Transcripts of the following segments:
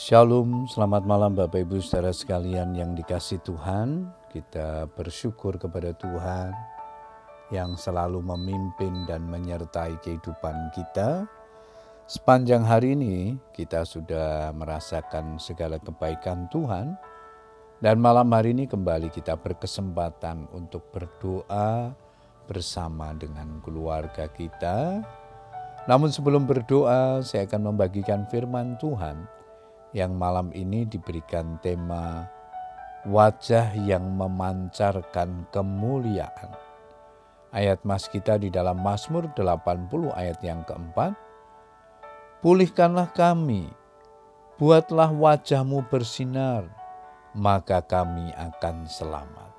Shalom, selamat malam Bapak Ibu saudara sekalian yang dikasih Tuhan. Kita bersyukur kepada Tuhan yang selalu memimpin dan menyertai kehidupan kita. Sepanjang hari ini kita sudah merasakan segala kebaikan Tuhan. Dan malam hari ini kembali kita berkesempatan untuk berdoa bersama dengan keluarga kita. Namun sebelum berdoa, saya akan membagikan firman Tuhan yang malam ini diberikan tema wajah yang memancarkan kemuliaan. Ayat mas kita di dalam Mazmur 80 ayat yang keempat. Pulihkanlah kami, buatlah wajahmu bersinar, maka kami akan selamat.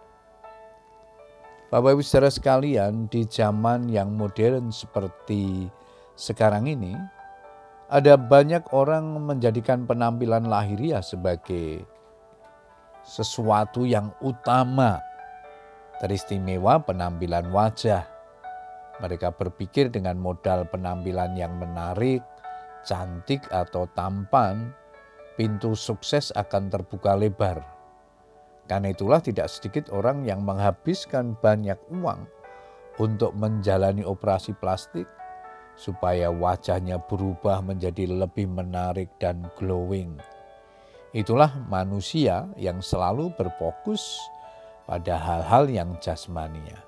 Bapak ibu saudara sekalian, di zaman yang modern seperti sekarang ini, ada banyak orang menjadikan penampilan lahiriah sebagai sesuatu yang utama, teristimewa penampilan wajah. Mereka berpikir dengan modal penampilan yang menarik, cantik, atau tampan, pintu sukses akan terbuka lebar. Karena itulah tidak sedikit orang yang menghabiskan banyak uang untuk menjalani operasi plastik, supaya wajahnya berubah menjadi lebih menarik dan glowing. Itulah manusia yang selalu berfokus pada hal-hal yang jasmania.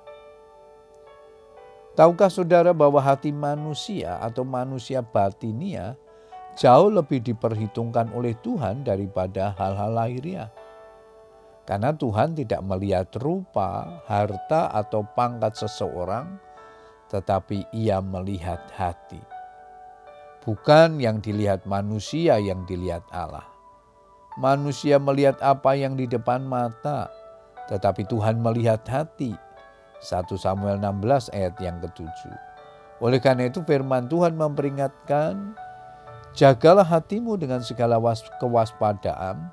Tahukah saudara bahwa hati manusia atau manusia batinia jauh lebih diperhitungkan oleh Tuhan daripada hal-hal lahiriah? Karena Tuhan tidak melihat rupa, harta, atau pangkat seseorang, tetapi ia melihat hati. Bukan yang dilihat manusia yang dilihat Allah. Manusia melihat apa yang di depan mata, tetapi Tuhan melihat hati. 1 Samuel 16 ayat yang ketujuh. Oleh karena itu firman Tuhan memperingatkan, jagalah hatimu dengan segala kewaspadaan,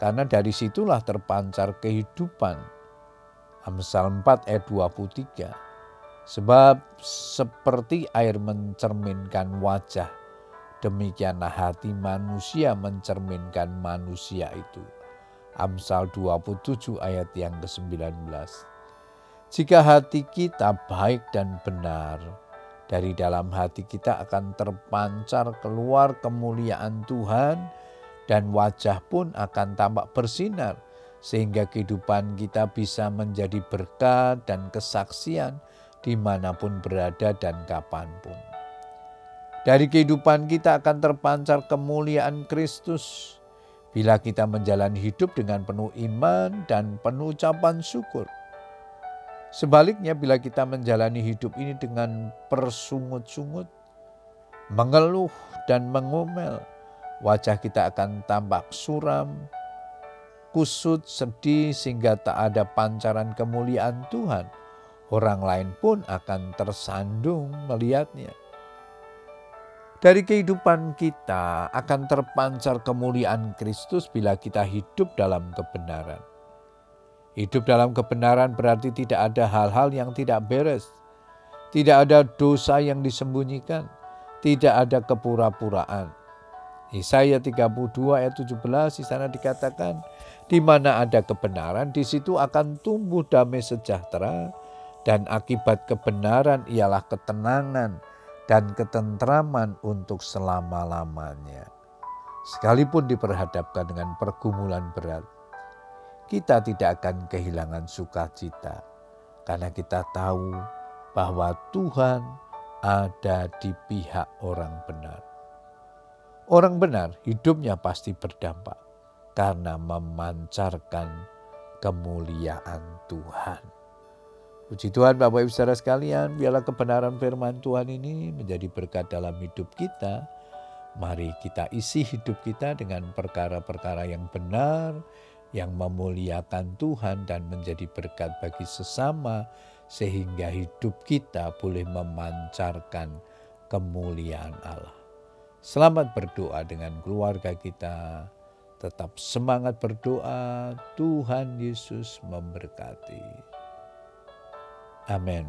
karena dari situlah terpancar kehidupan. Amsal 4 ayat 23. Sebab seperti air mencerminkan wajah, demikianlah hati manusia mencerminkan manusia itu. Amsal 27 ayat yang ke-19. Jika hati kita baik dan benar, dari dalam hati kita akan terpancar keluar kemuliaan Tuhan dan wajah pun akan tampak bersinar sehingga kehidupan kita bisa menjadi berkat dan kesaksian di mana pun berada dan kapan pun. Dari kehidupan kita akan terpancar kemuliaan Kristus bila kita menjalani hidup dengan penuh iman dan penuh ucapan syukur. Sebaliknya bila kita menjalani hidup ini dengan persungut-sungut, mengeluh dan mengomel, wajah kita akan tampak suram, kusut, sedih sehingga tak ada pancaran kemuliaan Tuhan orang lain pun akan tersandung melihatnya. Dari kehidupan kita akan terpancar kemuliaan Kristus bila kita hidup dalam kebenaran. Hidup dalam kebenaran berarti tidak ada hal-hal yang tidak beres, tidak ada dosa yang disembunyikan, tidak ada kepura-puraan. Yesaya 32 ayat 17 di sana dikatakan, di mana ada kebenaran, di situ akan tumbuh damai sejahtera, dan akibat kebenaran ialah ketenangan dan ketentraman untuk selama-lamanya. Sekalipun diperhadapkan dengan pergumulan berat, kita tidak akan kehilangan sukacita karena kita tahu bahwa Tuhan ada di pihak orang benar. Orang benar hidupnya pasti berdampak karena memancarkan kemuliaan Tuhan. Puji Tuhan Bapak Ibu saudara sekalian, biarlah kebenaran firman Tuhan ini menjadi berkat dalam hidup kita. Mari kita isi hidup kita dengan perkara-perkara yang benar, yang memuliakan Tuhan dan menjadi berkat bagi sesama, sehingga hidup kita boleh memancarkan kemuliaan Allah. Selamat berdoa dengan keluarga kita. Tetap semangat berdoa, Tuhan Yesus memberkati. Amén.